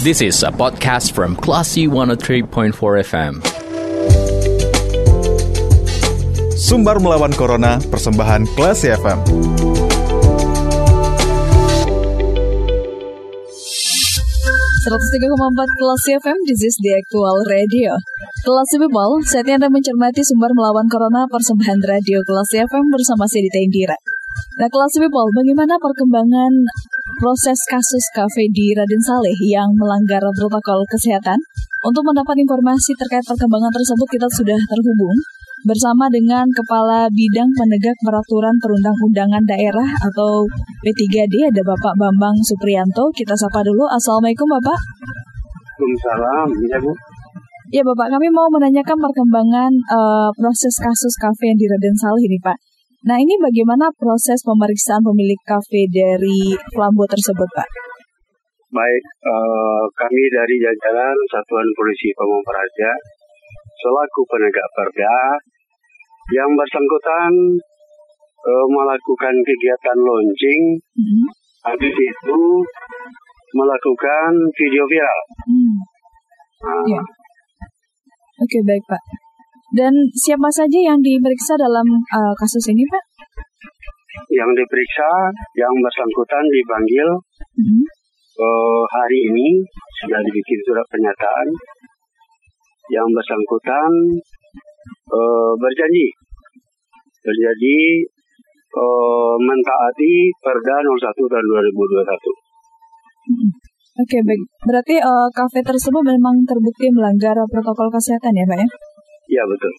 This is a podcast from Classy 103.4 FM. Sumbar melawan Corona, persembahan Classy FM. empat Kelas FM, this is the actual radio. Kelas People, saatnya Anda mencermati sumber melawan Corona persembahan radio Kelas FM bersama saya Dita Indira. Nah, Kelas People, bagaimana perkembangan proses kasus kafe di Raden Saleh yang melanggar protokol kesehatan? Untuk mendapat informasi terkait perkembangan tersebut, kita sudah terhubung bersama dengan Kepala Bidang Penegak Peraturan Perundang-undangan Daerah atau P3D ada Bapak Bambang Suprianto. Kita sapa dulu. Assalamualaikum Bapak. Waalaikumsalam, ya Bu. Ya Bapak, kami mau menanyakan perkembangan uh, proses kasus kafe yang di Raden Saleh ini Pak. Nah ini bagaimana proses pemeriksaan pemilik kafe dari Flambo tersebut Pak? Baik, uh, kami dari jajaran Satuan Polisi Pamung Praja selaku penegak perda yang bersangkutan uh, melakukan kegiatan launching, hmm. habis itu melakukan video viral. Hmm. Nah, ya. Oke okay, baik Pak. Dan siapa saja yang diperiksa dalam uh, kasus ini Pak? Yang diperiksa, yang bersangkutan dipanggil hmm. uh, hari ini sudah dibikin surat pernyataan yang bersangkutan uh, berjanji berjanji uh, mentaati Perda 01 tahun 2021. Hmm. Oke okay, baik, berarti uh, kafe tersebut memang terbukti melanggar protokol kesehatan ya Pak ya? Iya betul.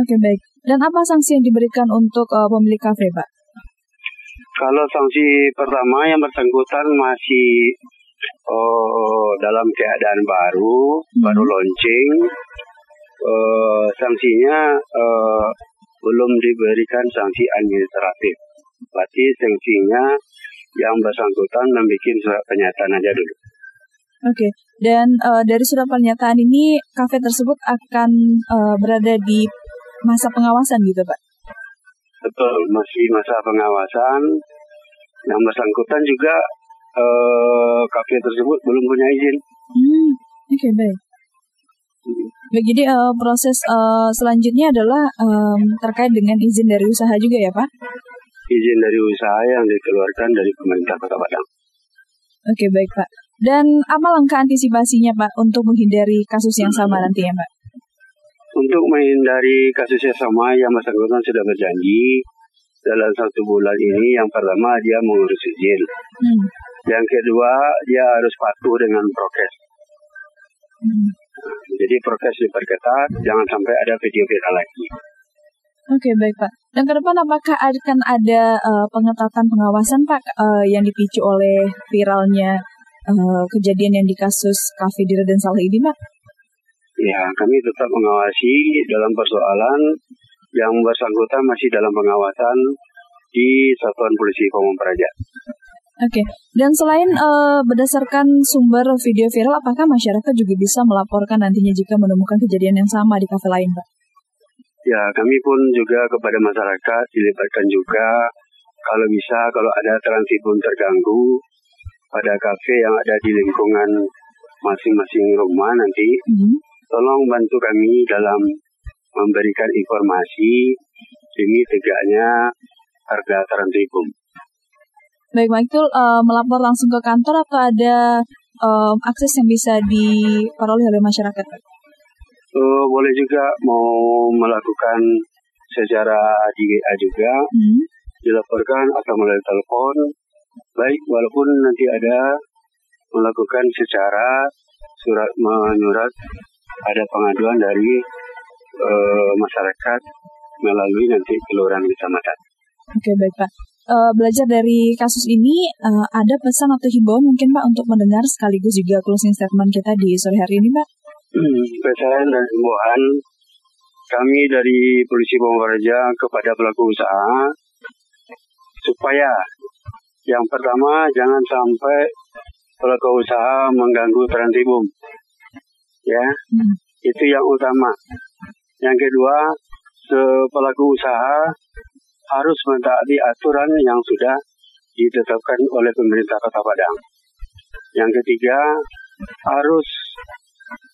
Oke okay, baik, dan apa sanksi yang diberikan untuk uh, pemilik kafe Pak? Kalau sanksi pertama yang bersangkutan masih oh, dalam keadaan baru, hmm. baru launching, uh, sanksinya uh, belum diberikan sanksi administratif. Berarti sanksinya yang bersangkutan membuat surat pernyataan aja dulu. Oke, okay. dan uh, dari surat pernyataan ini kafe tersebut akan uh, berada di masa pengawasan gitu, Pak? Betul, masih masa pengawasan. Yang bersangkutan juga uh, kafe tersebut belum punya izin. Hmm, oke okay, baik. Baik, jadi uh, proses uh, selanjutnya adalah um, terkait dengan izin dari usaha juga ya Pak? Izin dari usaha yang dikeluarkan dari pemerintah Kota Padang. Oke baik Pak. Dan apa langkah antisipasinya Pak untuk menghindari kasus yang sama nanti ya Pak? Untuk menghindari kasus yang sama yang bersangkutan sudah berjanji dalam satu bulan ini yang pertama dia mengurus izin. Hmm. Yang kedua dia harus patuh dengan prokes. Hmm. Jadi prokes diperketat, jangan sampai ada video viral lagi. Oke baik Pak. Dan ke depan apakah akan ada uh, pengetatan pengawasan Pak uh, yang dipicu oleh viralnya uh, kejadian yang di kasus kafe di Raden Saleh ini Pak? Ya kami tetap mengawasi dalam persoalan yang bersangkutan masih dalam pengawasan di Satuan Polisi Pamung Praja. Oke, okay. dan selain uh, berdasarkan sumber video viral, apakah masyarakat juga bisa melaporkan nantinya jika menemukan kejadian yang sama di kafe lain, Pak? Ya, kami pun juga kepada masyarakat dilibatkan juga kalau bisa kalau ada transit pun terganggu pada kafe yang ada di lingkungan masing-masing rumah nanti, mm -hmm. tolong bantu kami dalam memberikan informasi demi tegaknya harga transit Baik, Pak Iktul, uh, melapor langsung ke kantor atau ada uh, akses yang bisa diperoleh oleh masyarakat? Uh, boleh juga mau melakukan secara di WA juga, hmm. dilaporkan atau melalui telepon. Baik, walaupun nanti ada melakukan secara surat menyurat ada pengaduan dari uh, masyarakat melalui nanti kelurahan kecamatan. Oke, baik Pak uh, belajar dari kasus ini, uh, ada pesan atau himbauan mungkin Pak untuk mendengar sekaligus juga closing statement kita di sore hari ini Pak? Hmm, pesan dan himbauan kami dari Polisi Bawaraja kepada pelaku usaha supaya yang pertama jangan sampai pelaku usaha mengganggu Trantibum. Ya, hmm. itu yang utama. Yang kedua, pelaku usaha harus mentaati aturan yang sudah ditetapkan oleh pemerintah Kota Padang. Yang ketiga, harus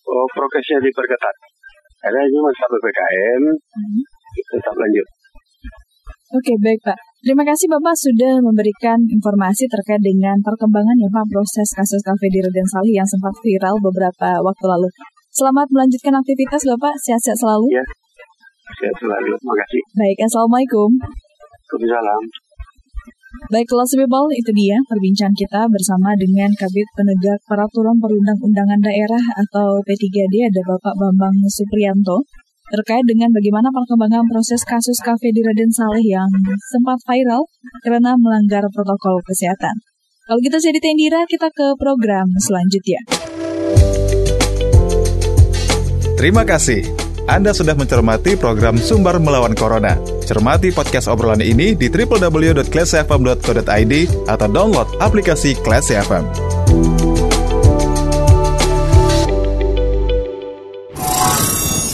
oh, prokesnya diperketat. Karena ini masa PPKM Hmm. tetap lanjut. Oke, baik Pak. Terima kasih Bapak sudah memberikan informasi terkait dengan perkembangan ya Pak proses kasus kafe di Raden Salih yang sempat viral beberapa waktu lalu. Selamat melanjutkan aktivitas Bapak, sehat-sehat selalu. Ya. Sehat selalu. Terima kasih. Baik, Assalamualaikum. Waalaikumsalam. Baik, kelas people, itu dia perbincangan kita bersama dengan Kabit Penegak Peraturan Perundang-Undangan Daerah atau P3D ada Bapak Bambang Suprianto terkait dengan bagaimana perkembangan proses kasus kafe di Raden Saleh yang sempat viral karena melanggar protokol kesehatan. Kalau gitu saya Tendira, kita ke program selanjutnya. Terima kasih. Anda sudah mencermati program Sumber Melawan Corona. Cermati podcast obrolan ini di www.classfm.co.id atau download aplikasi Classy FM.